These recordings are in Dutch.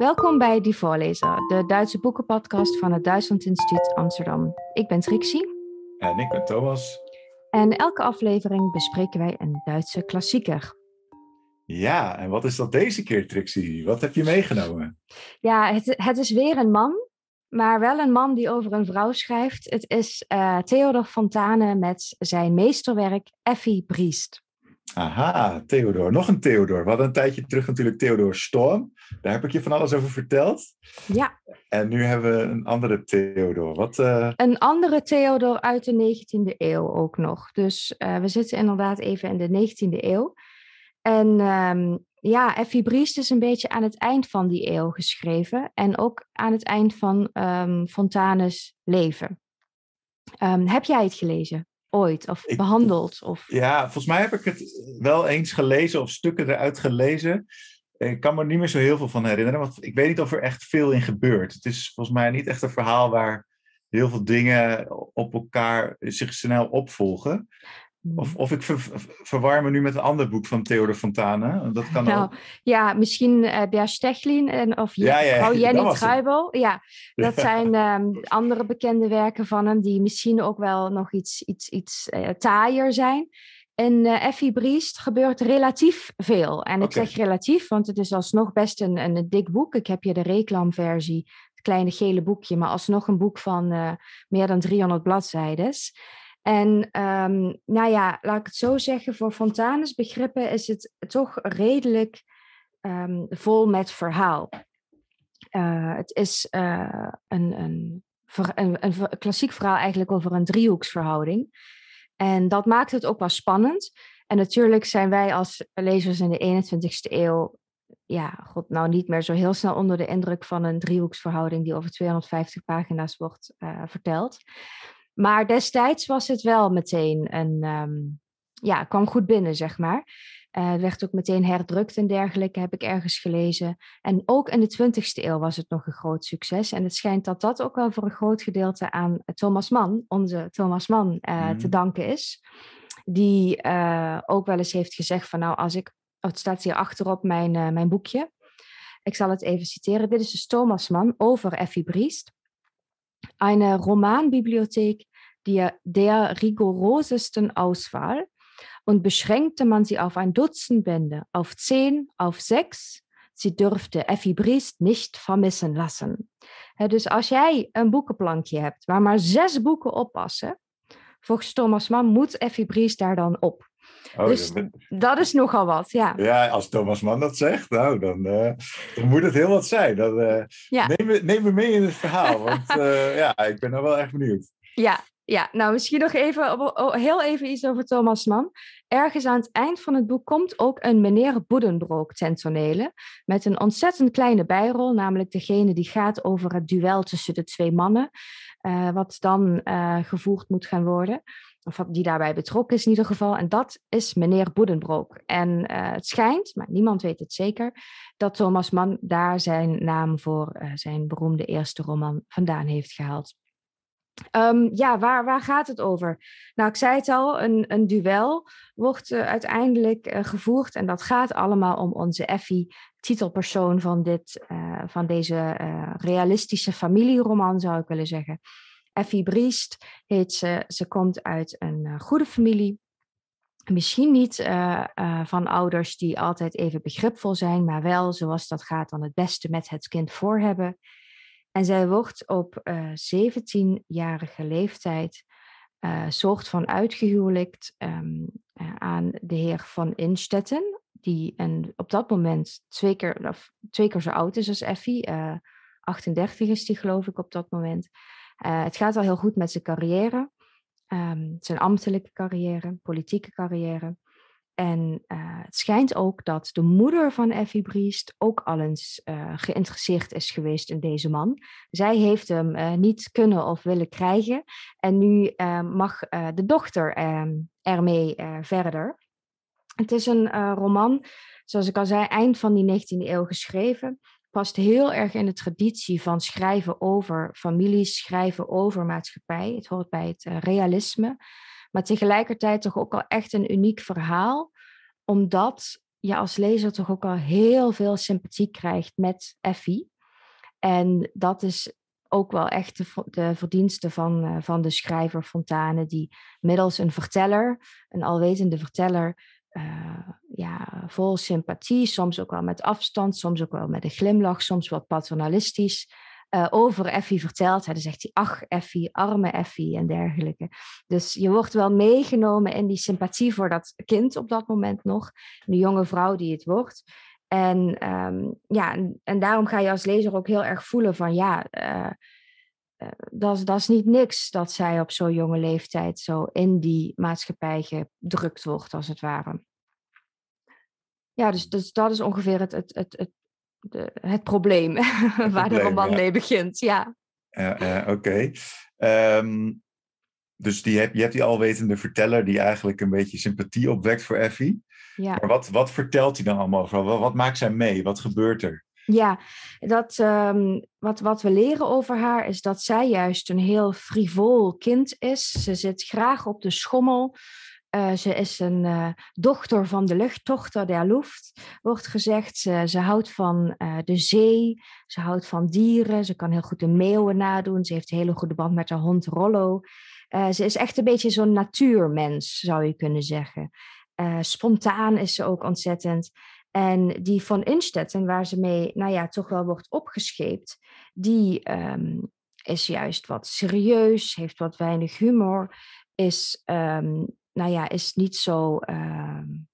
Welkom bij Die Voorlezer, de Duitse boekenpodcast van het Duitsland Instituut Amsterdam. Ik ben Trixie. En ik ben Thomas. En elke aflevering bespreken wij een Duitse klassieker. Ja, en wat is dat deze keer, Trixie? Wat heb je meegenomen? Ja, het, het is weer een man, maar wel een man die over een vrouw schrijft. Het is uh, Theodor Fontane met zijn meesterwerk Effie Briest. Aha, Theodor. Nog een Theodor. We hadden een tijdje terug natuurlijk Theodor Storm. Daar heb ik je van alles over verteld. Ja. En nu hebben we een andere Theodor. Wat, uh... Een andere Theodor uit de 19e eeuw ook nog. Dus uh, we zitten inderdaad even in de 19e eeuw. En um, ja, Effie Briest is een beetje aan het eind van die eeuw geschreven. En ook aan het eind van um, Fontanes leven. Um, heb jij het gelezen? Ooit of ik, behandeld? Of... Ja, volgens mij heb ik het wel eens gelezen of stukken eruit gelezen. Ik kan me er niet meer zo heel veel van herinneren, want ik weet niet of er echt veel in gebeurt. Het is volgens mij niet echt een verhaal waar heel veel dingen op elkaar zich snel opvolgen. Of, of ik ver, verwar me nu met een ander boek van Theodor Fontane. Dat kan nou, ook. Ja, misschien uh, Stechlin en, of ja, Jenny Truibel. Ja, dat zijn um, andere bekende werken van hem die misschien ook wel nog iets, iets, iets uh, taaier zijn. In uh, Effie Briest gebeurt relatief veel. En ik okay. zeg relatief, want het is alsnog best een, een, dik boek. Ik heb hier de reclamversie, het kleine gele boekje, maar alsnog een boek van meer dan 300 bladzijden. En um, nou ja, laat ik het zo zeggen, voor Fontanes begrippen is het toch redelijk um, vol met verhaal. Uh, het is uh, een, een, een, klassiek verhaal eigenlijk over een driehoeksverhouding. En dat maakt het ook wel spannend. En natuurlijk zijn wij als lezers in de 21ste eeuw, ja, god, nou niet meer zo heel snel onder de indruk van een driehoeksverhouding die over 250 pagina's wordt uh, verteld. Maar destijds was het wel meteen een, um, ja, kwam goed binnen, zeg maar. Uh, het werd ook meteen herdrukt en dergelijke, heb ik ergens gelezen. En ook in de 20e eeuw was het nog een groot succes. En het schijnt dat dat ook wel voor een groot gedeelte aan Thomas Mann, onze Thomas Mann, uh, mm. te danken is. Die uh, ook wel eens heeft gezegd van nou, als ik, oh, het staat hier achterop mijn, mijn boekje. Ik zal het even citeren. Dit is dus Thomas Mann over Effie Briest. Eine Romanbibliothek der, der rigorosesten Auswahl und beschränkte man sie auf ein Dutzend Bände, auf zehn, auf sechs. Sie durfte Effie Briest niet vermissen lassen. He, dus als jij een boekenplankje hebt waar maar zes boeken op passen, volgens Thomas Mann moet Effie Briest daar dan op. Oh, dus dat is nogal wat, ja. Ja, als Thomas Mann dat zegt, nou, dan, uh, dan moet het heel wat zijn. Dan, uh, ja. neem, me, neem me mee in het verhaal, want uh, ja, ik ben er wel echt benieuwd. Ja, ja, nou misschien nog even, heel even iets over Thomas Mann. Ergens aan het eind van het boek komt ook een meneer Boedenbroek ten tonele. Met een ontzettend kleine bijrol, namelijk degene die gaat over het duel tussen de twee mannen. Uh, wat dan uh, gevoerd moet gaan worden. Of die daarbij betrokken is in ieder geval. En dat is meneer Boedenbroek. En uh, het schijnt, maar niemand weet het zeker, dat Thomas Mann daar zijn naam voor zijn beroemde eerste roman vandaan heeft gehaald. Um, ja, waar, waar gaat het over? Nou, ik zei het al, een, een duel wordt uh, uiteindelijk uh, gevoerd en dat gaat allemaal om onze Effie, titelpersoon van, dit, uh, van deze realistische familieroman, zou ik willen zeggen. Effie Briest heet ze, ze komt uit een goede familie. Misschien niet van ouders die altijd even begripvol zijn, maar wel, zoals dat gaat, dan het beste met het kind voor hebben. En zij wordt op uh, eh, 17-jarige leeftijd uh, soort van uitgehuwelijkt um, uh, aan de heer van Instetten, die op dat moment twee keer, of twee keer zo oud is als Effie. 38 is die geloof ik op dat moment. het gaat al heel goed met zijn carrière. Um, zijn ambtelijke carrière, politieke carrière. En uh, het schijnt ook dat de moeder van Effie Briest ook al eens uh, geïnteresseerd is geweest in deze man. Zij heeft hem uh, niet kunnen of willen krijgen. En nu mag de dochter ehm, ermee verder. Het is een roman, zoals ik al zei, eind van die 19e eeuw geschreven. Past heel erg in de traditie van schrijven over families, schrijven over maatschappij. Het hoort bij het realisme. Maar tegelijkertijd toch ook al echt een uniek verhaal, omdat je als lezer toch ook al heel veel sympathie krijgt met Effie. En dat is ook wel echt de, verdienste van, uh, van de schrijver Fontane, die middels een verteller, een alwetende verteller, uh, ja, vol sympathie, soms ook wel met afstand, soms ook wel met een glimlach, soms wat paternalistisch, uh, over Effie vertelt. Hij dan zegt hij, ach Effie, arme Effie en dergelijke. Dus je wordt wel meegenomen in die sympathie voor dat kind op dat moment nog, de jonge vrouw die het wordt. En, um, ja, en, daarom ga je als lezer ook heel erg voelen van ja, uh, uh, dat, dat is niet niks dat zij op zo'n jonge leeftijd zo in die maatschappij gedrukt wordt, als het ware. Ja, dus, dus dat is ongeveer het, het, het, de, het probleem het waar de roman ja. mee begint. Ja, ja, ja oké. Okay. Um, dus die heb, je hebt die alwetende verteller die eigenlijk een beetje sympathie opwekt voor Effie. Ja. Maar wat, wat vertelt hij dan allemaal over? Wat, wat maakt zij mee? Wat gebeurt er? Ja, dat, um, wat, wat we leren over haar is dat zij juist een heel frivol kind is. Ze zit graag op de schommel. Uh, ze is een uh, dochter van de lucht, dochter der Luft, wordt gezegd. Ze, ze houdt van uh, de zee, ze houdt van dieren, ze kan heel goed de meeuwen nadoen. Ze heeft een hele goede band met haar hond Rollo. ze is echt een beetje zo'n natuurmens, zou je kunnen zeggen. spontaan is ze ook ontzettend. En die van Instetten, waar ze mee, nou ja, toch wel wordt opgescheept, die um, is juist wat serieus, heeft wat weinig humor, is, um, nou ja, is niet zo um,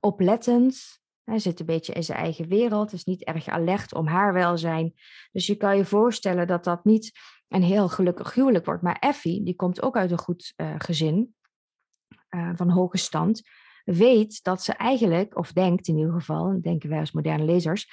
oplettend. Hij zit een beetje in zijn eigen wereld, is niet erg alert om haar welzijn. Dus je kan je voorstellen dat dat niet een heel gelukkig huwelijk wordt. Maar Effie, die komt ook uit een goed uh, gezin, uh, van hoge stand weet dat ze eigenlijk, of denkt in ieder geval, denken wij als moderne lezers,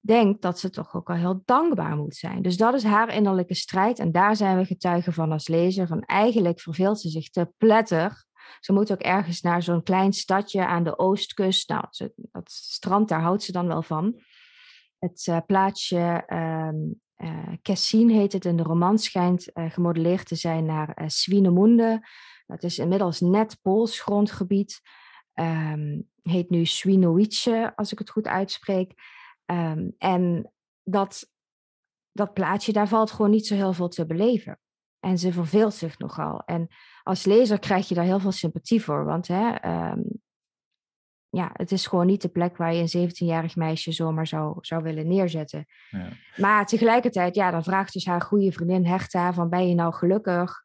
denkt dat ze toch ook al heel dankbaar moet zijn. Dus dat is haar innerlijke strijd en daar zijn we getuigen van als lezer. Van eigenlijk verveelt ze zich te pletter. Ze moet ook ergens naar zo'n klein stadje aan de oostkust. Nou, dat strand, daar houdt ze dan wel van. Het uh, plaatsje um, heet het in de roman, schijnt uh, gemodelleerd te zijn naar uh, Swinemunde. Dat is inmiddels net Pools grondgebied um, heet nu Swinowice, als ik het goed uitspreek. Um, en dat, dat plaatje, daar valt gewoon niet zo heel veel te beleven. En ze verveelt zich nogal. En als lezer krijg je daar heel veel sympathie voor. Want hè, um, ja, het is gewoon niet de plek waar je een 17-jarig meisje zomaar zou, zou willen neerzetten. Ja. Maar tegelijkertijd, ja, dan vraagt dus haar goede vriendin Herta van ben je nou gelukkig?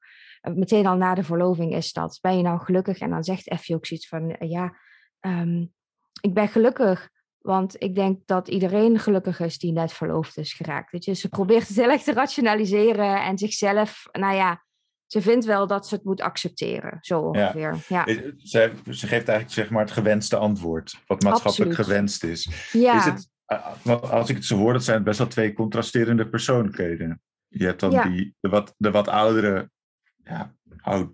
meteen al na de verloving is dat. Ben je nou gelukkig? En dan zegt Effie ook zoiets van, eh, ja, um, ik ben gelukkig. Want ik denk dat iedereen gelukkig is die net verloofd is geraakt. Weet je? Ze probeert het heel erg te rationaliseren en zichzelf, nou ja, ze vindt wel dat ze het moet accepteren, zo ongeveer. Ja. ja. Ze, ze, geeft eigenlijk zeg maar het gewenste antwoord, wat maatschappelijk Absoluut. gewenst is. Ja. is het, als ik het zo hoor, dat zijn best wel twee contrasterende persoonlijkheden. Je hebt dan ja. die, de, wat, de wat oudere ja, oud,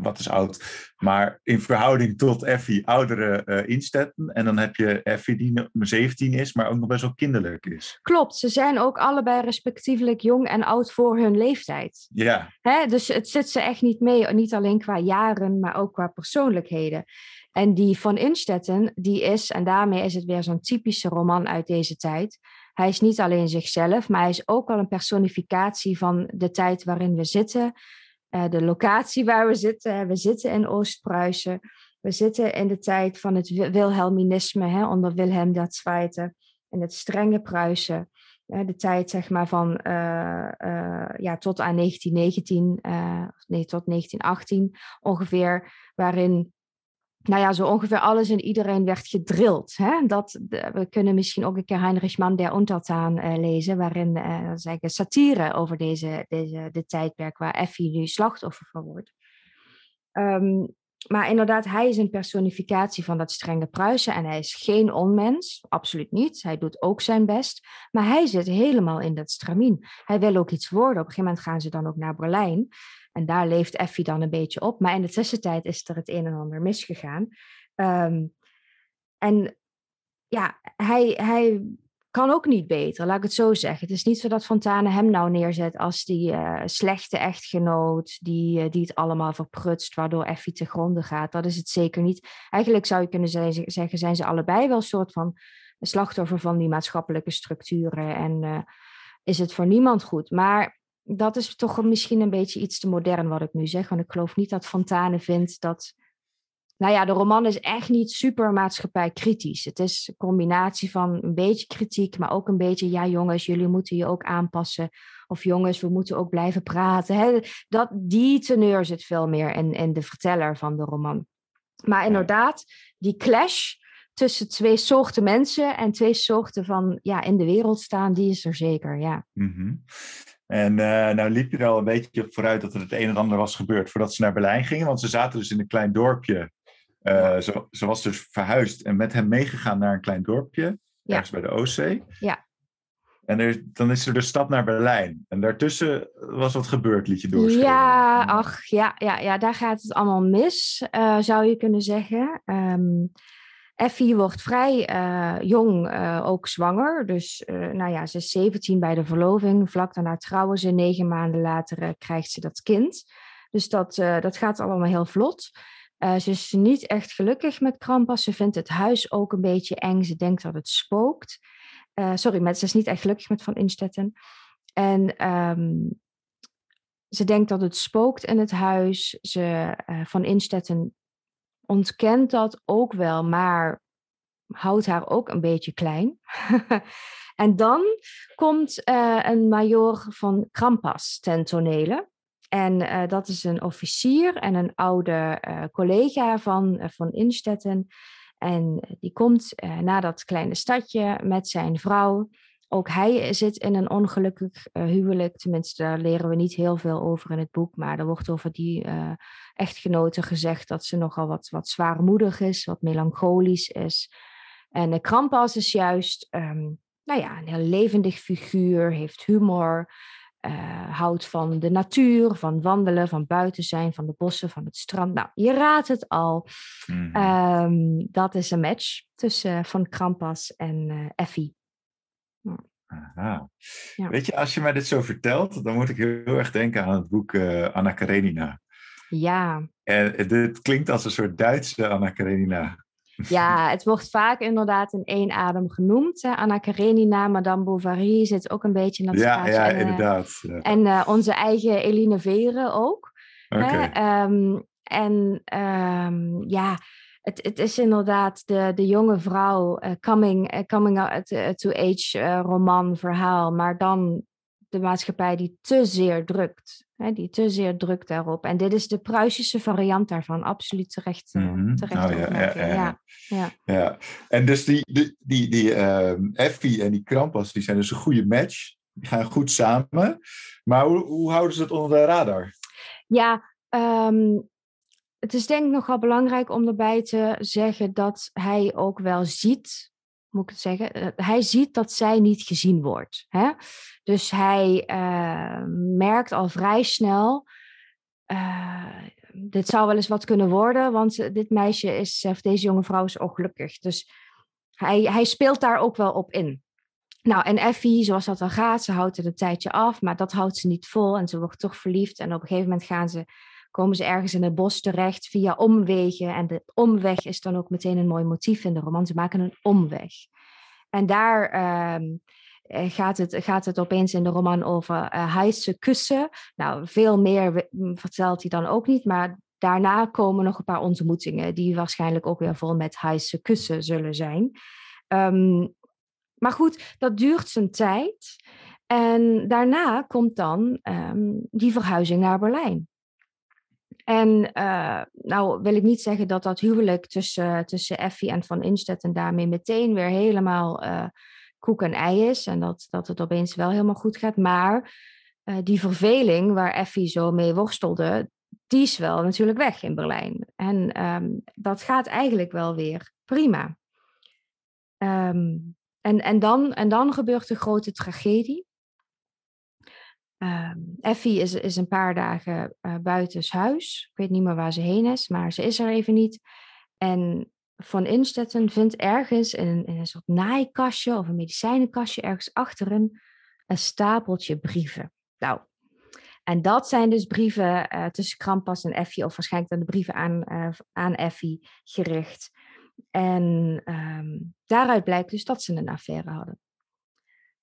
wat is oud, maar in verhouding tot Effie oudere uh, instetten. En dan heb je Effie die 17 is, maar ook nog best wel kinderlijk is. Klopt, ze zijn ook allebei respectievelijk jong en oud voor hun leeftijd. Ja. Hè? Dus het zit ze echt niet mee, niet alleen qua jaren, maar ook qua persoonlijkheden. En die van Instetten, die is, en daarmee is het weer zo'n typische roman uit deze tijd. Hij is niet alleen zichzelf, maar hij is ook al een personificatie van de tijd waarin we zitten uh, de locatie waar we zitten. We zitten in Oost-Pruisen. We zitten in de tijd van het Wilhelminisme hè, onder Wilhelm II en het strenge Pruisen. Uh, de tijd zeg maar van uh, ja, tot aan 1919, nee, tot 1918 ongeveer, waarin nou ja, zo ongeveer alles en iedereen werd gedrild. Hè? Dat, we kunnen misschien ook een keer Heinrich Mann der Untertaan uh, lezen, waarin uh, satire over deze, deze de tijdperk waar Effie nu slachtoffer van wordt. Um, maar inderdaad, hij is een personificatie van dat strenge Pruisen en hij is geen onmens, absoluut niet. Hij doet ook zijn best, maar hij zit helemaal in dat stramien. Hij wil ook iets worden. Op een gegeven moment gaan ze dan ook naar Berlijn. En daar leeft Effie dan een beetje op. Maar in de tussentijd is er het een en ander misgegaan. Um, en ja, hij, hij kan ook niet beter, laat ik het zo zeggen. Het is niet zo dat Fontane hem nou neerzet als die uh, slechte echtgenoot, die, uh, die het allemaal verprutst, waardoor Effie te gronden gaat. Dat is het zeker niet. Eigenlijk zou je kunnen zeggen, zijn ze allebei wel een soort van slachtoffer van die maatschappelijke structuren en uh, is het voor niemand goed. Maar dat is toch misschien een beetje iets te modern wat ik nu zeg. Want ik geloof niet dat Fontane vindt dat. Nou ja, de roman is echt niet super maatschappijkritisch. Het is een combinatie van een beetje kritiek, maar ook een beetje, ja jongens, jullie moeten je ook aanpassen. Of jongens, we moeten ook blijven praten. Hè? Dat, die teneur zit veel meer in, in de verteller van de roman. Maar inderdaad, die clash tussen twee soorten mensen en twee soorten van ja, in de wereld staan, die is er zeker, ja. Mhm. En uh, nou liep je er al een beetje vooruit dat er het een en ander was gebeurd voordat ze naar Berlijn gingen. Want ze zaten dus in een klein dorpje. Uh, ze, ze, was dus verhuisd en met hem meegegaan naar een klein dorpje. Ja. Ergens bij de Oostzee. Ja. En er, dan is er de stap naar Berlijn. En daartussen was wat gebeurd, liet je doorschrijven. Ja, ach, ja, ja, ja, daar gaat het allemaal mis, uh, zou je kunnen zeggen. Um, Effie wordt vrij uh, jong uh, ook zwanger. Dus nou ja, ze is 17 bij de verloving. Vlak daarna trouwen ze. Negen maanden later krijgt ze dat kind. Dus dat, dat gaat allemaal heel vlot. Ze is niet echt gelukkig met Krampas. Ze vindt het huis ook een beetje eng. Ze denkt dat het spookt. sorry, maar ze is niet echt gelukkig met Van Instetten. En um, ze denkt dat het spookt in het huis. Ze, van Instetten ontkent dat ook wel, maar houdt haar ook een beetje klein. en dan komt een major van Krampas ten tonele. En uh, dat is een officier en een oude uh, collega van, van Instetten. En die komt naar dat kleine stadje met zijn vrouw. Ook hij zit in een ongelukkig huwelijk. Tenminste, daar leren we niet heel veel over in het boek. Maar er wordt over die echtgenote gezegd dat ze nogal wat, wat zwaarmoedig is, wat melancholisch is. En de Krampas is juist um, nou ja, een heel levendig figuur, heeft humor, uh, houdt van de natuur, van wandelen, van buiten zijn, van de bossen, van het strand. Nou, je raadt het al. Mm. Um, dat is een match tussen uh, Van Krampas en uh, Effie. Aha. Ja. Weet je, als je mij dit zo vertelt, dan moet ik heel erg denken aan het boek Anna Karenina. Ja. En dit klinkt als een soort Duitse Anna Karenina. Ja, het wordt vaak inderdaad in één adem genoemd. Hè. Anna Karenina, Madame Bovary zit ook een beetje in dat Ja, ja en, inderdaad. Ja. En uh, onze eigen Eline Veren ook. Okay. Um, en um, ja, het, het, is inderdaad de, de jonge vrouw uh, coming, uh, coming to age roman, verhaal. Maar dan de maatschappij die te zeer drukt. Hè, die te zeer drukt daarop. En dit is de Pruisische variant daarvan. Absoluut terecht. Mm -hmm. terecht oh, ja, ja, ja, ja, ja. En dus die, die, die, die uh, Effie en die Krampas, die zijn dus een goede match. Die gaan goed samen. Maar hoe, hoe houden ze het onder de radar? Ja, um, het is denk ik nogal belangrijk om erbij te zeggen dat hij ook wel ziet moet ik het zeggen? Eh, hij ziet dat zij niet gezien wordt. Hè? Dus hij uh, merkt al vrij snel. Uh, dit zou wel eens wat kunnen worden, want dit meisje is, of deze jonge vrouw is ongelukkig. Dus hij, hij speelt daar ook wel op in. Nou, en Effie, zoals dat dan gaat, ze houdt het een tijdje af, maar dat houdt ze niet vol en ze wordt toch verliefd. En op een gegeven moment gaan ze komen ze ergens in het bos terecht via omwegen. En de omweg is dan ook meteen een mooi motief in de roman. Ze maken een omweg. En daar uh, gaat, het, gaat het opeens in de roman over uh, heisse kussen. Nou, veel meer vertelt hij dan ook niet, maar daarna komen nog een paar ontmoetingen die waarschijnlijk ook weer vol met heisse kussen zullen zijn. Um, maar goed, dat duurt zijn tijd. En daarna komt dan um, die verhuizing naar Berlijn. En uh, nou wil ik niet zeggen dat dat huwelijk tussen, tussen Effie en Van Instetten daarmee meteen weer helemaal uh, koek en ei is. En dat, dat het opeens wel helemaal goed gaat. Maar uh, die verveling waar Effie zo mee worstelde, die is wel natuurlijk weg in Berlijn. En um, dat gaat eigenlijk wel weer prima. Um, en, en, dan, en dan gebeurt de grote tragedie. Uh, Effie is, is een paar dagen uh, buitenshuis. Ik weet niet meer waar ze heen is, maar ze is er even niet. En Van Instetten vindt ergens in een, in een soort naaikastje of een medicijnenkastje ergens achterin een stapeltje brieven. Nou, en dat zijn dus brieven uh, tussen Krampas en Effie, of waarschijnlijk dan de brieven aan, uh, aan Effie gericht. En um, daaruit blijkt dus dat ze een affaire hadden.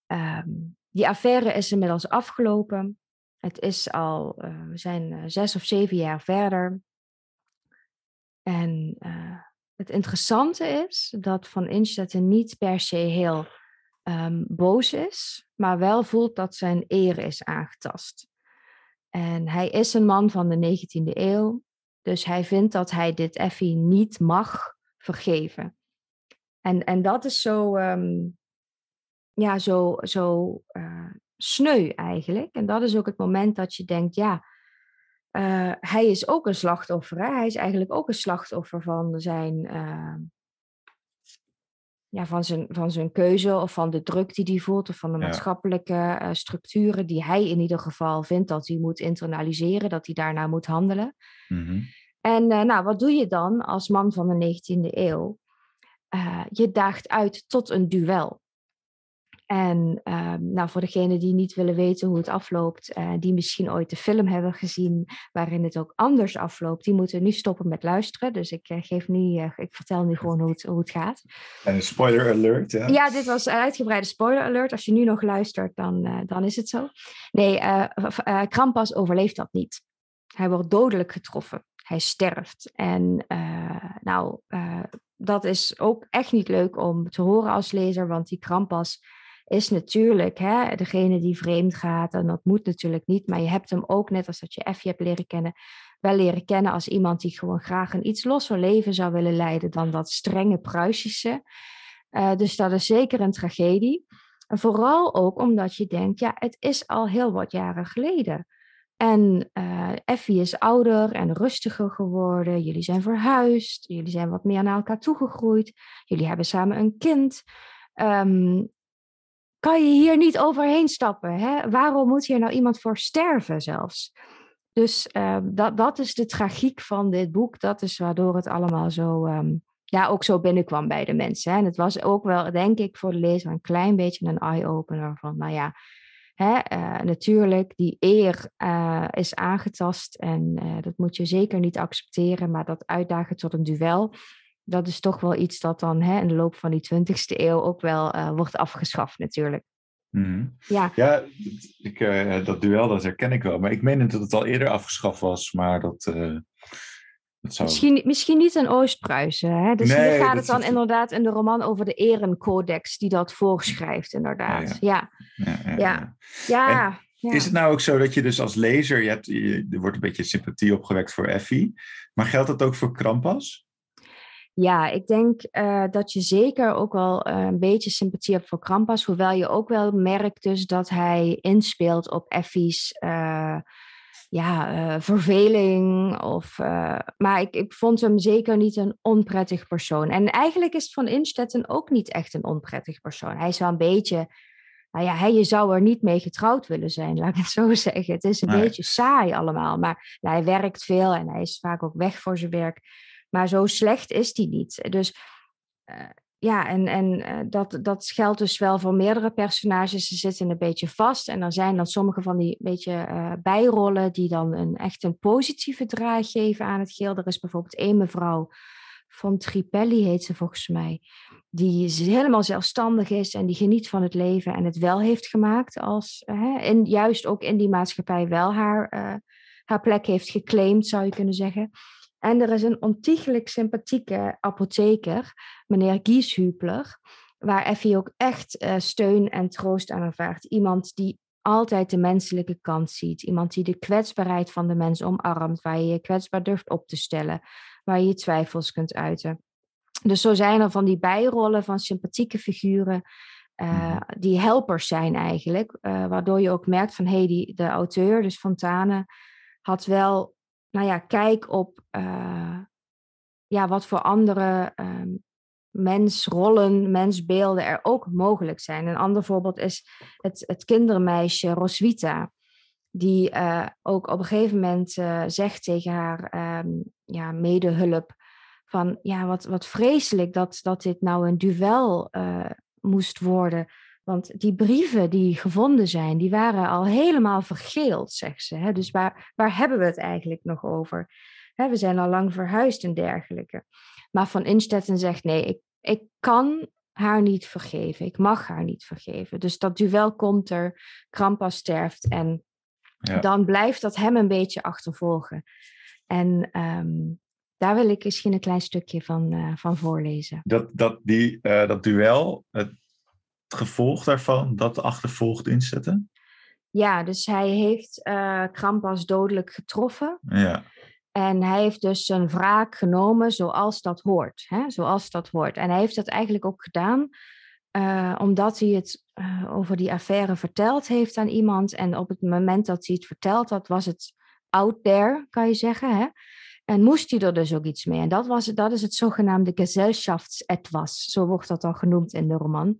Um, die affaire is inmiddels afgelopen. Het is al, uh, we zijn uh, zes of zeven jaar verder. En uh, het interessante is dat Van Instetten niet per se heel um, boos is, maar wel voelt dat zijn eer is aangetast. En hij is een man van de 19e eeuw, dus hij vindt dat hij dit Effie niet mag vergeven. En, en dat is zo, um, ja, zo, zo uh, sneu eigenlijk. En dat is ook het moment dat je denkt, ja, uh, hij is ook een slachtoffer. Hè? Hij is eigenlijk ook een slachtoffer van zijn, uh, ja, van zijn, van zijn keuze of van de druk die hij voelt of van de ja. maatschappelijke structuren die hij in ieder geval vindt dat hij moet internaliseren, dat hij daarna moet handelen. Mm -hmm. En nou, wat doe je dan als man van de 19e eeuw? je daagt uit tot een duel. En uh, nou, voor degenen die niet willen weten hoe het afloopt, uh, die misschien ooit de film hebben gezien waarin het ook anders afloopt, die moeten nu stoppen met luisteren. Dus ik, uh, geef nu, ik vertel nu gewoon hoe het, hoe het gaat. En een spoiler alert, ja? Ja, dit was een uitgebreide spoiler alert. Als je nu nog luistert, dan, dan is het zo. Nee, Krampas overleeft dat niet. Hij wordt dodelijk getroffen. Hij sterft. En nou, dat is ook echt niet leuk om te horen als lezer, want die Krampas is natuurlijk hè, degene die vreemd gaat. En dat moet natuurlijk niet. Maar je hebt hem ook, net als dat je Effie hebt leren kennen, wel leren kennen als iemand die gewoon graag een iets losser leven zou willen leiden dan dat strenge Pruisische. Uh, dus dat is zeker een tragedie. En vooral ook omdat je denkt, ja, het is al heel wat jaren geleden. En uh, Effie is ouder en rustiger geworden. Jullie zijn verhuisd. Jullie zijn wat meer naar elkaar toegegroeid. Jullie hebben samen een kind. Um, kan je hier niet overheen stappen? Hè? Waarom moet hier nou iemand voor sterven zelfs? Dus uh, dat, is de tragiek van dit boek. Dat is waardoor het allemaal zo, um, ja, ook zo binnenkwam bij de mensen. Hè? En het was ook wel, denk ik, voor de lezer een klein beetje een eye-opener van, nou ja, hè, uh, natuurlijk, die eer uh, is aangetast en dat moet je zeker niet accepteren, maar dat uitdagen tot een duel, dat is toch wel iets dat dan hè, in de loop van die 20ste eeuw ook wel uh, wordt afgeschaft natuurlijk. Mm. Ja, ja ik, uh, dat duel dat herken ik wel. Maar ik meen dat het al eerder afgeschaft was, maar dat... Uh, dat zou... misschien, misschien niet in Oost-Pruisen. Dus nee, hier gaat het dan is... inderdaad in de roman over de erencodex die dat voorschrijft, inderdaad. Ja, ja. ja. ja. ja. ja. Is het nou ook zo dat je dus als lezer, je hebt, je, er wordt een beetje sympathie opgewekt voor Effie, maar geldt dat ook voor Krampas? Ja, ik denk uh, dat je zeker ook wel uh, een beetje sympathie hebt voor Krampas. Hoewel je ook wel merkt dus dat hij inspeelt op Effie's uh, ja, verveling. Of, maar ik, ik vond hem zeker niet een onprettig persoon. En eigenlijk is Van Instetten ook niet echt een onprettig persoon. Hij is wel een beetje... Nou ja, hij, je zou er niet mee getrouwd willen zijn, laat ik het zo zeggen. Het is een nee. beetje saai allemaal. Maar nou, hij werkt veel en hij is vaak ook weg voor zijn werk. Maar zo slecht is die niet. Dus uh, ja, en, en uh, dat, dat geldt dus wel voor meerdere personages. Ze zitten een beetje vast. En er zijn dan sommige van die beetje uh, bijrollen die dan een, echt een positieve draai geven aan het geheel. Er is bijvoorbeeld één mevrouw van Tripelli, heet ze volgens mij. Die helemaal zelfstandig is en die geniet van het leven en het wel heeft gemaakt. Als, en juist ook in die maatschappij wel haar, haar plek heeft geclaimd, zou je kunnen zeggen. En er is een ontiegelijk sympathieke apotheker, meneer Gieshupler, waar Effie ook echt uh, steun en troost aan ervaart. Iemand die altijd de menselijke kant ziet. Iemand die de kwetsbaarheid van de mens omarmt, waar je je kwetsbaar durft op te stellen, waar je je twijfels kunt uiten. Dus zo zijn er van die bijrollen van sympathieke figuren. Uh, die helpers zijn eigenlijk, uh, waardoor je ook merkt van hé, hey, die, de auteur, dus Fontane, had wel nou ja, kijk op uh, ja, wat voor andere uh, mensrollen, mensbeelden er ook mogelijk zijn. Een ander voorbeeld is het, het kindermeisje Roswitha. Die uh, ook op een gegeven moment uh, zegt tegen haar um, ja, medehulp van ja, wat, wat vreselijk dat, dat dit nou een duel moest worden. Want die brieven die gevonden zijn, die waren al helemaal vergeeld, zegt ze. Hè? Dus waar, waar hebben we het eigenlijk nog over? Hè, we zijn al lang verhuisd en dergelijke. Maar Van Instetten zegt nee, ik, ik kan haar niet vergeven. Ik mag haar niet vergeven. Dus dat duel komt er, Krampa sterft en Ja. dan blijft dat hem een beetje achtervolgen. En ehm, daar wil ik misschien een klein stukje van, eh, van voorlezen. Dat, dat, die, eh, dat duel, het gevolg daarvan, dat achtervolgt inzetten. Ja, dus hij heeft eh Krampas dodelijk getroffen. Ja, En hij heeft dus zijn wraak genomen zoals dat hoort. Hè? Zoals dat hoort. En hij heeft dat eigenlijk ook gedaan eh, omdat hij het eh, over die affaire verteld heeft aan iemand. En op het moment dat hij het verteld had, was het out there, kan je zeggen. Hè? En moest hij er dus ook iets mee. En dat, was, dat is het zogenaamde Gesellschaftsetwas. Zo wordt dat dan genoemd in de roman.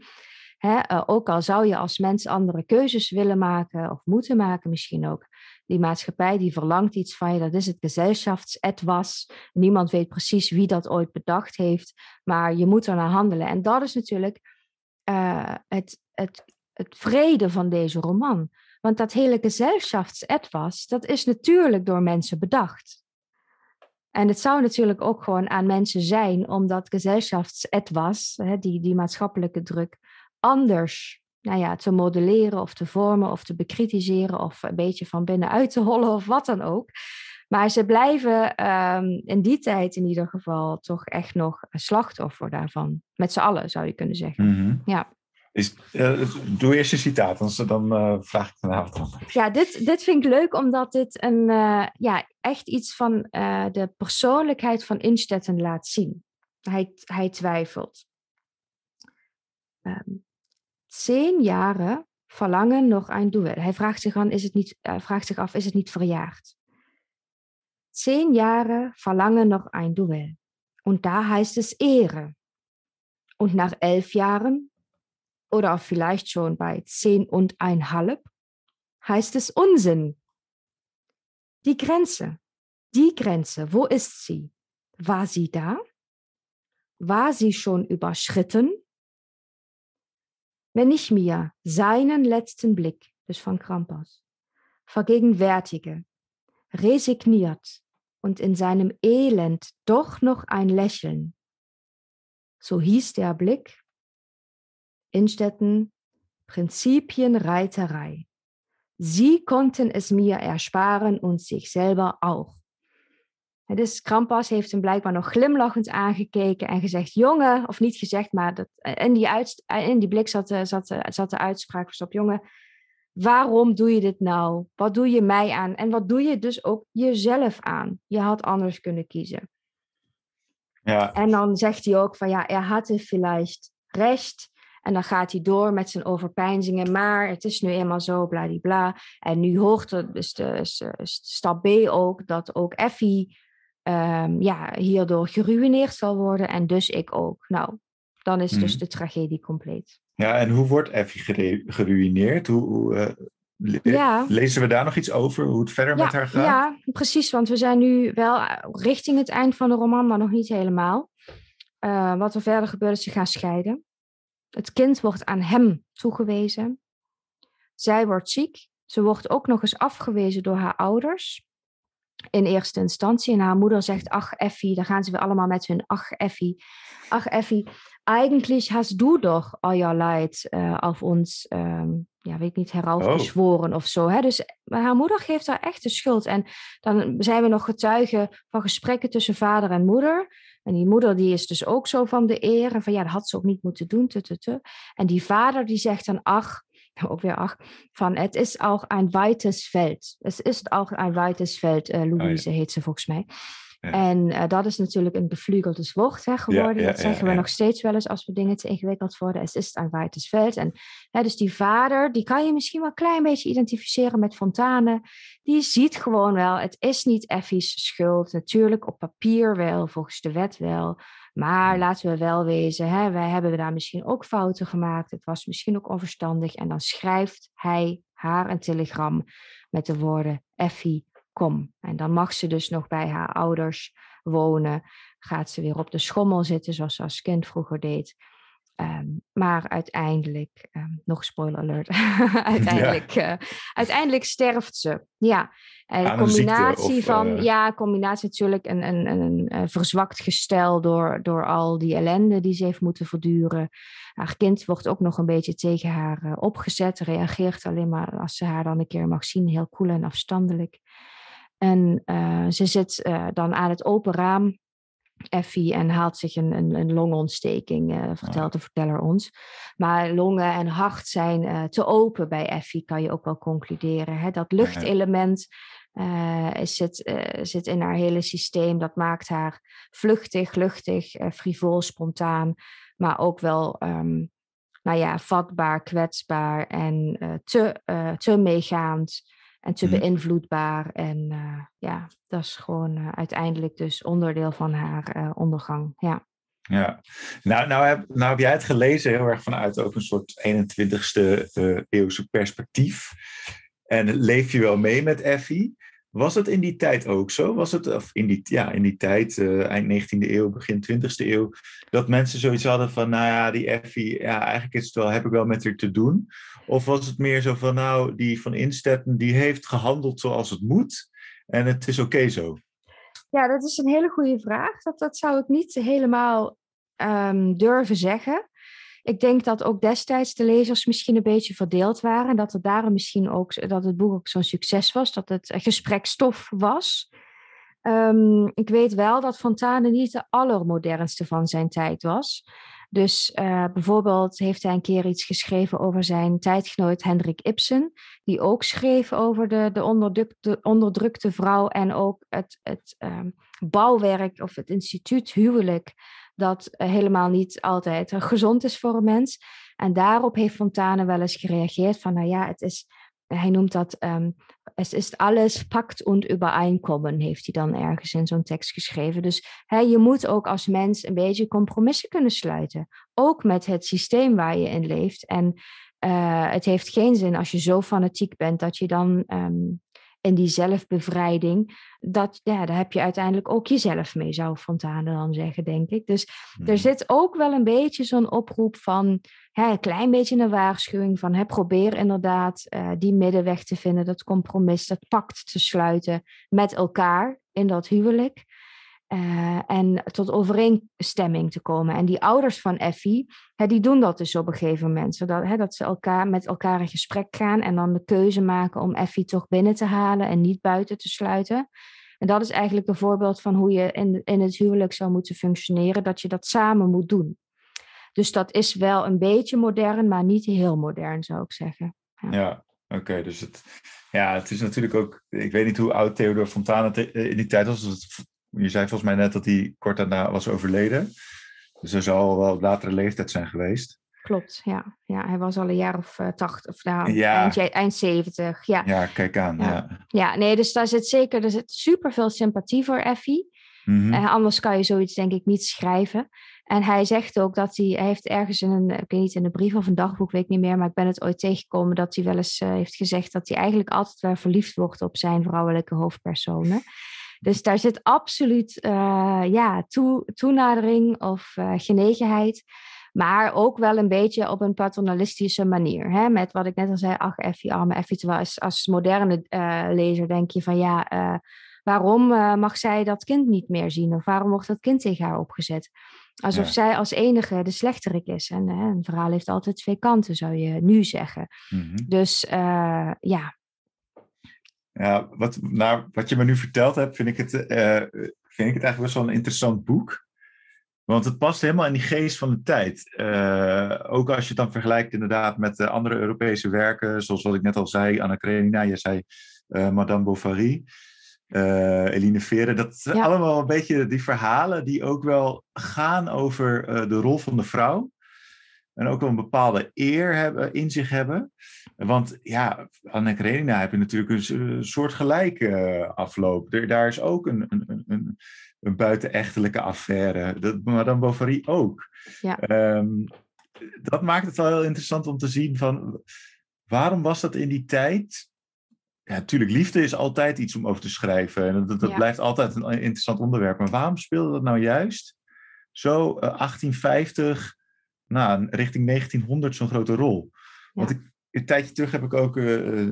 Eh, ook al zou je als mens andere keuzes willen maken, of moeten maken misschien ook die maatschappij die verlangt iets van je. Dat is het Gesellschaftsetwas. Niemand weet precies wie dat ooit bedacht heeft, maar je moet er naar handelen. En dat is natuurlijk eh, het, het, het vrede van deze roman. Want dat hele Gesellschaftsetwas, dat is natuurlijk door mensen bedacht. En het zou natuurlijk ook gewoon aan mensen zijn om dat Gesellschaftsetwas, hè, die, die maatschappelijke druk, anders nou ja, te modelleren of te vormen of te bekritiseren of een beetje van binnenuit te hollen of wat dan ook. Maar ze blijven ehm, in die tijd in ieder geval toch echt nog een slachtoffer daarvan. Met z'n allen zou je kunnen zeggen. Mhm. Ja. Is, eh, doe eerst een citaat, anders dan eh, vraag ik wat anders. Ja, dit, dit vind ik leuk omdat dit een, eh, ja, echt iets van de persoonlijkheid van Instetten laat zien. Hij, hij twijfelt. Ehm, zehn jaren verlangen nog een duel. Hij vraagt zich, aan, is het niet, hij vraagt zich af, is het niet verjaard? Zehn Jahre verlangen noch ein Duell. Und da heißt es Ehre. Und nach elf Jahren, oder auch vielleicht schon bei zehn und ein halb, heißt es Unsinn. Die Grenze, die Grenze, wo ist sie? War sie da? War sie schon überschritten? Wenn ich mir seinen letzten Blick, dus van Krampus, vergegenwärtige, resigniert und in seinem Elend doch noch ein Lächeln, so hieß der Blick, Innstetten, Prinzipienreiterei. Sie konnten es mir ersparen und sich selber auch. Dus Krampas heeft hem blijkbaar nog glimlachend aangekeken en gezegd: Jongen, of niet gezegd, maar dat, in, die uit, in die blik zat, de- zat, zat de uitspraak op: Jongen, waarom doe je dit nou? Wat doe je mij aan? En wat doe je dus ook jezelf aan? Je had anders kunnen kiezen. Ja, En dan zegt hij ook van ja, er hatte vielleicht recht. En dan gaat hij door met zijn overpeinzingen, maar het is nu eenmaal zo, bladibla. En nu hoort er dus de, stap B ook, dat ook Effie ehm, ja, hierdoor geruineerd zal worden en dus ik ook. Nou, dan is dus Mhm. de tragedie compleet. ja en hoe wordt Effie geruineerd? Hoe, hoe, eh, le- Ja. Lezen we daar nog iets over, hoe het verder met haar gaat? Ja, precies, want we zijn nu wel eh, richting het eind van de roman, maar nog niet helemaal. Eh, wat er verder gebeurt is ze gaan scheiden. Het kind wordt aan hem toegewezen. Zij wordt ziek. Ze wordt ook nog eens afgewezen door haar ouders. In eerste instantie. En haar moeder zegt, ach Effie, daar gaan ze weer allemaal met hun, ach Effie. Ach Effie, eigentlich hast du doch euer Leid eh, auf ons, ehm, ja weet ik niet, heraufgeschworen of zo. Hè? Dus haar moeder geeft haar echt de schuld. En dan zijn we nog getuigen van gesprekken tussen vader en moeder. En die moeder die is dus ook zo van de eer. En van ja, dat had ze ook niet moeten doen. En die vader die zegt dan, ach, ook weer ach, van het is ook een weites veld. Het is ook een weites veld. Eh, Louise heet ze volgens mij. Ja. En eh, dat is natuurlijk een bevlugeld woord hè, geworden. ja, dat zeggen we nog steeds wel eens als we dingen te ingewikkeld worden. Het is een weites veld. En hè, dus die vader, die kan je misschien wel een klein beetje identificeren met Fontane. Die ziet gewoon wel, het is niet Effie's schuld. Natuurlijk op papier wel, volgens de wet wel. Maar laten we wel wezen, hè, wij hebben daar misschien ook fouten gemaakt. Het was misschien ook onverstandig. En dan schrijft hij haar een telegram met de woorden Effie, kom. En dan mag ze dus nog bij haar ouders wonen. Gaat ze weer op de schommel zitten, zoals ze als kind vroeger deed. Ehm, maar uiteindelijk, ehm, nog spoiler alert, uiteindelijk, ja. uiteindelijk sterft ze. Ja, en combinatie of, van, ja, combinatie natuurlijk een, een, een, een, verzwakt gestel door, door al die ellende die ze heeft moeten verduren. Haar kind wordt ook nog een beetje tegen haar opgezet, reageert alleen maar als ze haar dan een keer mag zien, heel koel en afstandelijk. En uh, ze zit uh, dan aan het open raam, Effie, en haalt zich een, een, een longontsteking, uh, vertelt de verteller ons. Maar longen en hart zijn te open bij Effie, kan je ook wel concluderen. Hè? Dat luchtelement zit, zit in haar hele systeem. Dat maakt haar vluchtig, luchtig, frivol, spontaan, maar ook wel um, nou ja, vatbaar, kwetsbaar en te, te meegaand en te mm. beïnvloedbaar. En uh, ja, dat is gewoon uh, uiteindelijk dus onderdeel van haar uh, ondergang. Ja. Ja, nou, nou, heb, nou heb jij het gelezen heel erg vanuit ook een soort 21ste eeuwse perspectief. En leef je wel mee met Effie? Was het in die tijd ook zo? Was het, of in die, ja, in die tijd, eind 19e eeuw, begin 20e eeuw, dat mensen zoiets hadden van, nou ja, die Effie, ja, eigenlijk is het wel, heb ik wel met haar te doen. Of was het meer zo van, nou, die van Instetten, die heeft gehandeld zoals het moet en het is oké zo? Ja, dat is een hele goede vraag. Dat, dat zou ik niet helemaal um, durven zeggen. Ik denk dat ook destijds de lezers misschien een beetje verdeeld waren. Dat het daarom misschien ook dat het boek ook zo'n succes was, dat het gesprekstof was. Um, ik weet wel dat Fontane niet de allermodernste van zijn tijd was. Dus uh, bijvoorbeeld heeft hij een keer iets geschreven over zijn tijdgenoot Hendrik Ibsen, die ook schreef over de, de, onderdrukte, onderdrukte vrouw en ook het, het um, bouwwerk of het instituut huwelijk, dat uh, helemaal niet altijd gezond is voor een mens. En daarop heeft Fontane wel eens gereageerd van, nou ja, het is hij noemt dat, um, es ist alles pakt und übereinkommen, heeft hij dan ergens in zo'n tekst geschreven. Dus hè, je moet ook als mens een beetje compromissen kunnen sluiten. Ook met het systeem waar je in leeft. En uh, het heeft geen zin als je zo fanatiek bent dat je dan um, in die zelfbevrijding, dat, ja, daar heb je uiteindelijk ook jezelf mee, zou Fontane dan zeggen, denk ik. Dus er hmm. zit ook wel een beetje zo'n oproep van, hè, een klein beetje een waarschuwing van, hè, probeer inderdaad uh, die middenweg te vinden, dat compromis, dat pact te sluiten met elkaar in dat huwelijk. Uh, en tot overeenstemming te komen. En die ouders van Effie, hè, die doen dat dus op een gegeven moment. Zodat hè, dat ze elkaar, met elkaar in gesprek gaan en dan de keuze maken om Effie toch binnen te halen en niet buiten te sluiten. En dat is eigenlijk een voorbeeld van hoe je in, in het huwelijk zou moeten functioneren, dat je dat samen moet doen. Dus dat is wel een beetje modern, maar niet heel modern, zou ik zeggen. Ja, ja oké. dus het, ja, het is natuurlijk ook. Ik weet niet hoe oud Theodor Fontane in die tijd was. Dus je zei volgens mij net dat hij kort daarna was overleden. Dus hij zal wel op latere leeftijd zijn geweest. Klopt, ja. ja hij was al een jaar of uh, tachtig, of nou, ja. eind, eind 70. Ja. ja, kijk aan. Ja. ja. Ja. nee, dus daar zit zeker er zit super veel sympathie voor Effie. Mm -hmm. anders kan je zoiets denk ik niet schrijven. En hij zegt ook dat hij, hij heeft ergens in een, ik weet niet, in een brief of een dagboek, weet ik niet meer, maar ik ben het ooit tegengekomen dat hij wel eens uh, heeft gezegd dat hij eigenlijk altijd wel verliefd wordt op zijn vrouwelijke hoofdpersonen. Dus daar zit absoluut uh, ja, toe, toenadering of uh, genegenheid. Maar ook wel een beetje op een paternalistische manier. Hè? Met wat ik net al zei, ach, Effie, arme Effie. Terwijl als, als moderne uh, lezer denk je van ja, waarom mag zij dat kind niet meer zien? Of waarom wordt dat kind tegen haar opgezet? Alsof zij als enige de slechterik is. En een verhaal heeft altijd twee kanten, zou je nu zeggen. Mm -hmm. Dus ja, ja, wat, nou, wat je me nu verteld hebt, vind ik, het, uh, vind ik het eigenlijk best wel een interessant boek. Want het past helemaal in die geest van de tijd. Uh, ook als je het dan vergelijkt inderdaad met andere Europese werken, zoals wat ik net al zei, Anna Karenina, je zei uh, Madame Bovary, Eline Vere. Dat zijn ja. allemaal een beetje die verhalen die ook wel gaan over de rol van de vrouw. En ook wel een bepaalde eer hebben, in zich hebben. Want ja, Anne Karenina heb je natuurlijk een soortgelijke uh, afloop. Er, daar is ook een, een, een, een buitenechtelijke affaire. Dat, Madame Bovary ook. Ja. Um, dat maakt het wel heel interessant om te zien van... Waarom was dat in die tijd? Ja, natuurlijk, liefde is altijd iets om over te schrijven. En dat, dat ja. blijft altijd een interessant onderwerp. Maar waarom speelde dat nou juist zo uh, 1850 nou, richting 1900 zo'n grote rol. Want ik, een tijdje terug heb ik ook uh,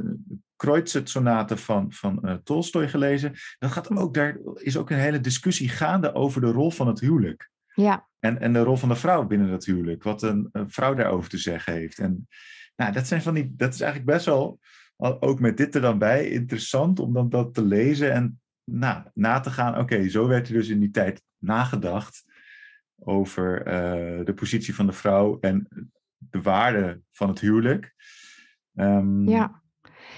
Kreuzet-sonaten van, van uh, Tolstoy gelezen. Dat gaat ook, daar is ook een hele discussie gaande over de rol van het huwelijk. Ja. En, en de rol van de vrouw binnen dat huwelijk. Wat een, een vrouw daarover te zeggen heeft. En nou, dat, zijn van die, dat is eigenlijk best wel, ook met dit er dan bij, interessant om dan dat te lezen en nou, na te gaan. Oké, zo werd er dus in die tijd nagedacht over uh, de positie van de vrouw en de waarde van het huwelijk. Um, ja.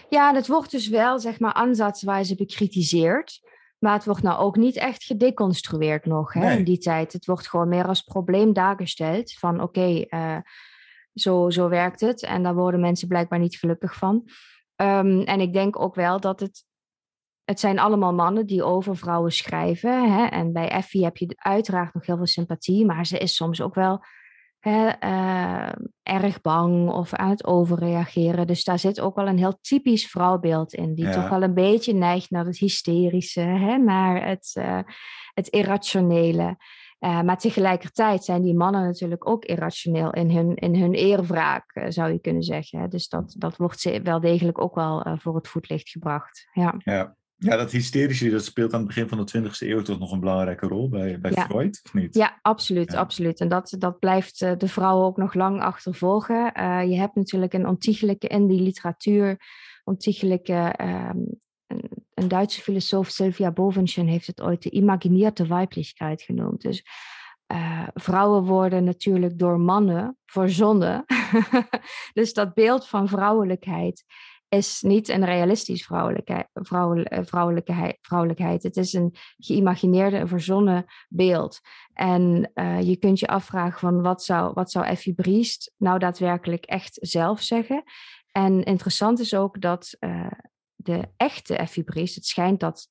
ja, dat wordt dus wel, zeg maar, aansatzwijze bekritiseerd. Maar het wordt nou ook niet echt gedeconstrueerd nog hè, in die tijd. Het wordt gewoon meer als probleem daargesteld. Van oké, okay, uh, zo, zo werkt het. En daar worden mensen blijkbaar niet gelukkig van. Um, en ik denk ook wel dat het. Het zijn allemaal mannen die over vrouwen schrijven. Hè? En bij Effie heb je uiteraard nog heel veel sympathie. Maar ze is soms ook wel hè, uh, erg bang of aan het overreageren. Dus daar zit ook wel een heel typisch vrouwbeeld in, die toch wel een beetje neigt naar het hysterische, hè, naar het, uh, het irrationele. Uh, maar tegelijkertijd zijn die mannen natuurlijk ook irrationeel in hun, in hun eerwraak, zou je kunnen zeggen. Dus dat, dat wordt wel degelijk ook wel voor het voetlicht gebracht. Ja. ja. Ja, dat hysterische dat speelt aan het begin van de 20e eeuw toch nog een belangrijke rol bij, bij Freud, of niet? Ja, absoluut, absoluut. En dat, dat blijft uh, de vrouwen ook nog lang achtervolgen. Uh, je hebt natuurlijk een ontiegelijke in die literatuur, ontiegelijke... Um, een, een, Duitse filosoof, Sylvia Bovenschen, heeft het ooit de imaginierte weiblichkeit genoemd. Dus uh, vrouwen worden natuurlijk door mannen verzonnen. dus dat beeld van vrouwelijkheid is niet een realistisch vrouwelijke, vrouwelijke, vrouwelijke, vrouwelijkheid. Het is een geïmagineerde, een verzonnen beeld. En uh, je kunt je afvragen van wat zou, wat zou Effie Briest nou daadwerkelijk echt zelf zeggen. En interessant is ook dat uh, de echte Effie Briest, het schijnt dat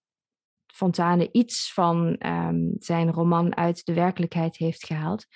Fontane iets van um, zijn roman uit de werkelijkheid heeft gehaald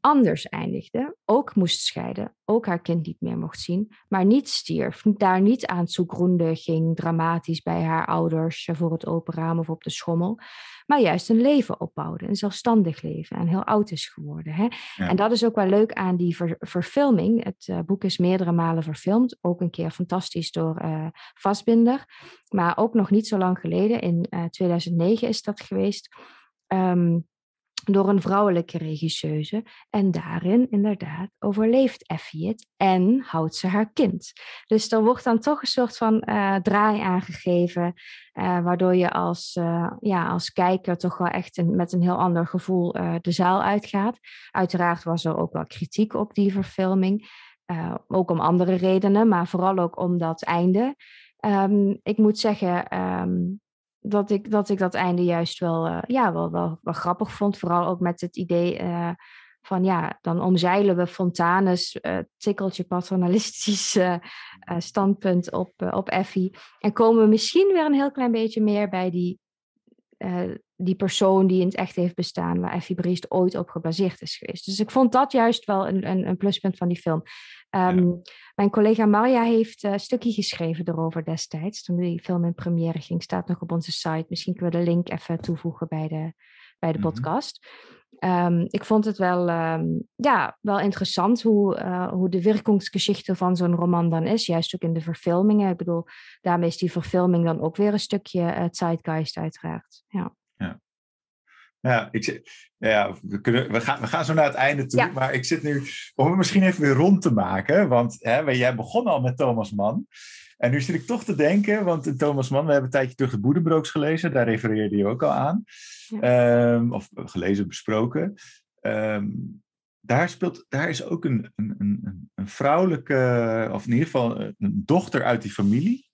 anders eindigde, ook moest scheiden, ook haar kind niet meer mocht zien, maar niet stierf, daar niet aan zugrunde ging, dramatisch bij haar ouders eh, voor het open raam of op de schommel, maar juist een leven opbouwde, een zelfstandig leven en heel oud is geworden. Hè? En dat is ook wel leuk aan die verfilming. Het uh, boek is meerdere malen verfilmd, ook een keer fantastisch door uh, Vastbinder, maar ook nog niet zo lang geleden, in 2009 is dat geweest. Um, door een vrouwelijke regisseuse. En daarin inderdaad overleeft Effie het en houdt ze haar kind. Dus er wordt dan toch een soort van uh, draai aangegeven, uh, waardoor je als, uh, ja, als kijker toch wel echt met een heel ander gevoel de zaal uitgaat. Uiteraard was er ook wel kritiek op die verfilming, ook om andere redenen, maar vooral ook om dat einde. Um, ik moet zeggen, um, dat ik, dat ik dat einde juist wel, uh, ja, wel, wel, grappig vond. Vooral ook met het idee uh, van ja, dan omzeilen we Fontanes uh, tikkeltje paternalistisch standpunt op, op Effie. En komen we misschien weer een heel klein beetje meer bij die, die persoon die in het echt heeft bestaan, waar Effie Briest ooit op gebaseerd is geweest. Dus ik vond dat juist wel een, een, een pluspunt van die film. Um, Mijn collega Marja heeft een stukje geschreven erover destijds, toen die film in première ging. Staat nog op onze site. Misschien kunnen we de link even toevoegen bij de, bij de mm -hmm. podcast. Um, ik vond het wel, um, ja, wel interessant hoe, uh, hoe de werkingsgeschichte van zo'n roman dan is. Juist ook in de verfilmingen. Ik bedoel, daarmee is die verfilming dan ook weer een stukje uh, zeitgeist uiteraard. Ja. Ja. Ja, ik, ja we, kunnen, we, gaan, we gaan zo naar het einde toe. Ja. Maar ik zit nu om het misschien even weer rond te maken. Want hè, jij begon al met Thomas Mann. En nu zit ik toch te denken, want in Thomas Mann, we hebben een tijdje terug de Boedenbrooks gelezen. Daar refereerde je ook al aan. Ja. Um, of gelezen, besproken. Um, daar, speelt, daar is ook een, een, een, een vrouwelijke, of in ieder geval een dochter uit die familie.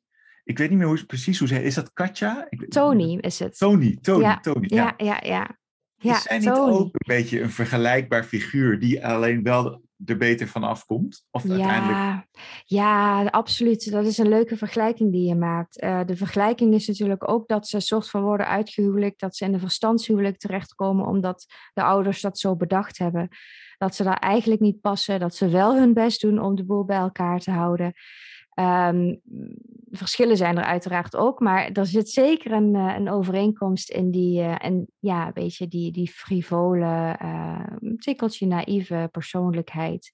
Ik weet niet meer hoe, precies hoe ze Is dat Katja? Ik, Tony is het. Tony, Tony, ja, Tony. Ja, ja, ja. ja. is zij niet ook een beetje een vergelijkbaar figuur die alleen wel er beter van afkomt? Of ja, uiteindelijk... ja, absoluut. Dat is een leuke vergelijking die je maakt. Uh, de vergelijking is natuurlijk ook dat ze soort van worden uitgehuwelijkt, dat ze in een verstandshuwelijk terechtkomen omdat de ouders dat zo bedacht hebben. Dat ze daar eigenlijk niet passen, dat ze wel hun best doen om de boel bij elkaar te houden. Um, verschillen zijn er uiteraard ook, maar er zit zeker een, uh, een overeenkomst in die, uh, en ja, een beetje die, die frivole, uh, tikkeltje naïeve persoonlijkheid.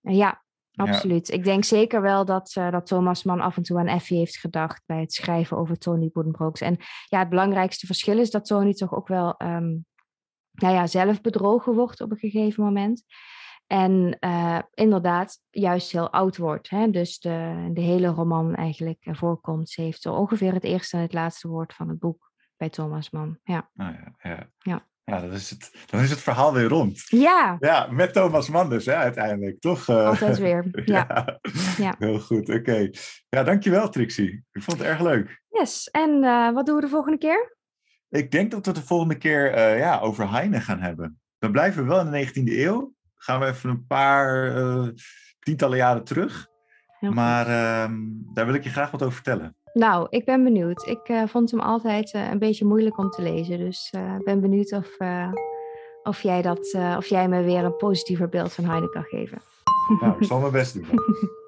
ja, absoluut. Ik denk zeker wel dat, dat Thomas Mann af en toe aan Effie heeft gedacht bij het schrijven over Tony Buddenbrooks. En ja, het belangrijkste verschil is dat Tony toch ook wel um, nou ja, zelf bedrogen wordt op een gegeven moment. En uh, inderdaad, juist heel oud wordt. Hè? Dus de, de hele roman eigenlijk voorkomt. Ze heeft ongeveer het eerste en het laatste woord van het boek bij Thomas Mann. Ja. Oh ja, ja. ja. Ja, dan is, het, dan is het verhaal weer rond. Ja. Ja, met Thomas Mann dus, hè, uiteindelijk, toch? Uh, Altijd weer, ja. ja. Heel goed, oké. Okay. Ja, dankjewel Trixie. Ik vond het erg leuk. Yes, en uh, wat doen we de volgende keer? Ik denk dat we het de volgende keer ja, over Heine gaan hebben. Dan blijven we wel in de 19e eeuw gaan we even een paar uh, tientallen jaren terug. maar uh, daar wil ik je graag wat over vertellen. Nou, ik ben benieuwd. Ik uh, vond hem altijd uh, een beetje moeilijk om te lezen. Dus ik ben benieuwd of, of, jij dat, of jij me weer een positiever beeld van Heine kan geven. Nou, ik zal mijn best doen.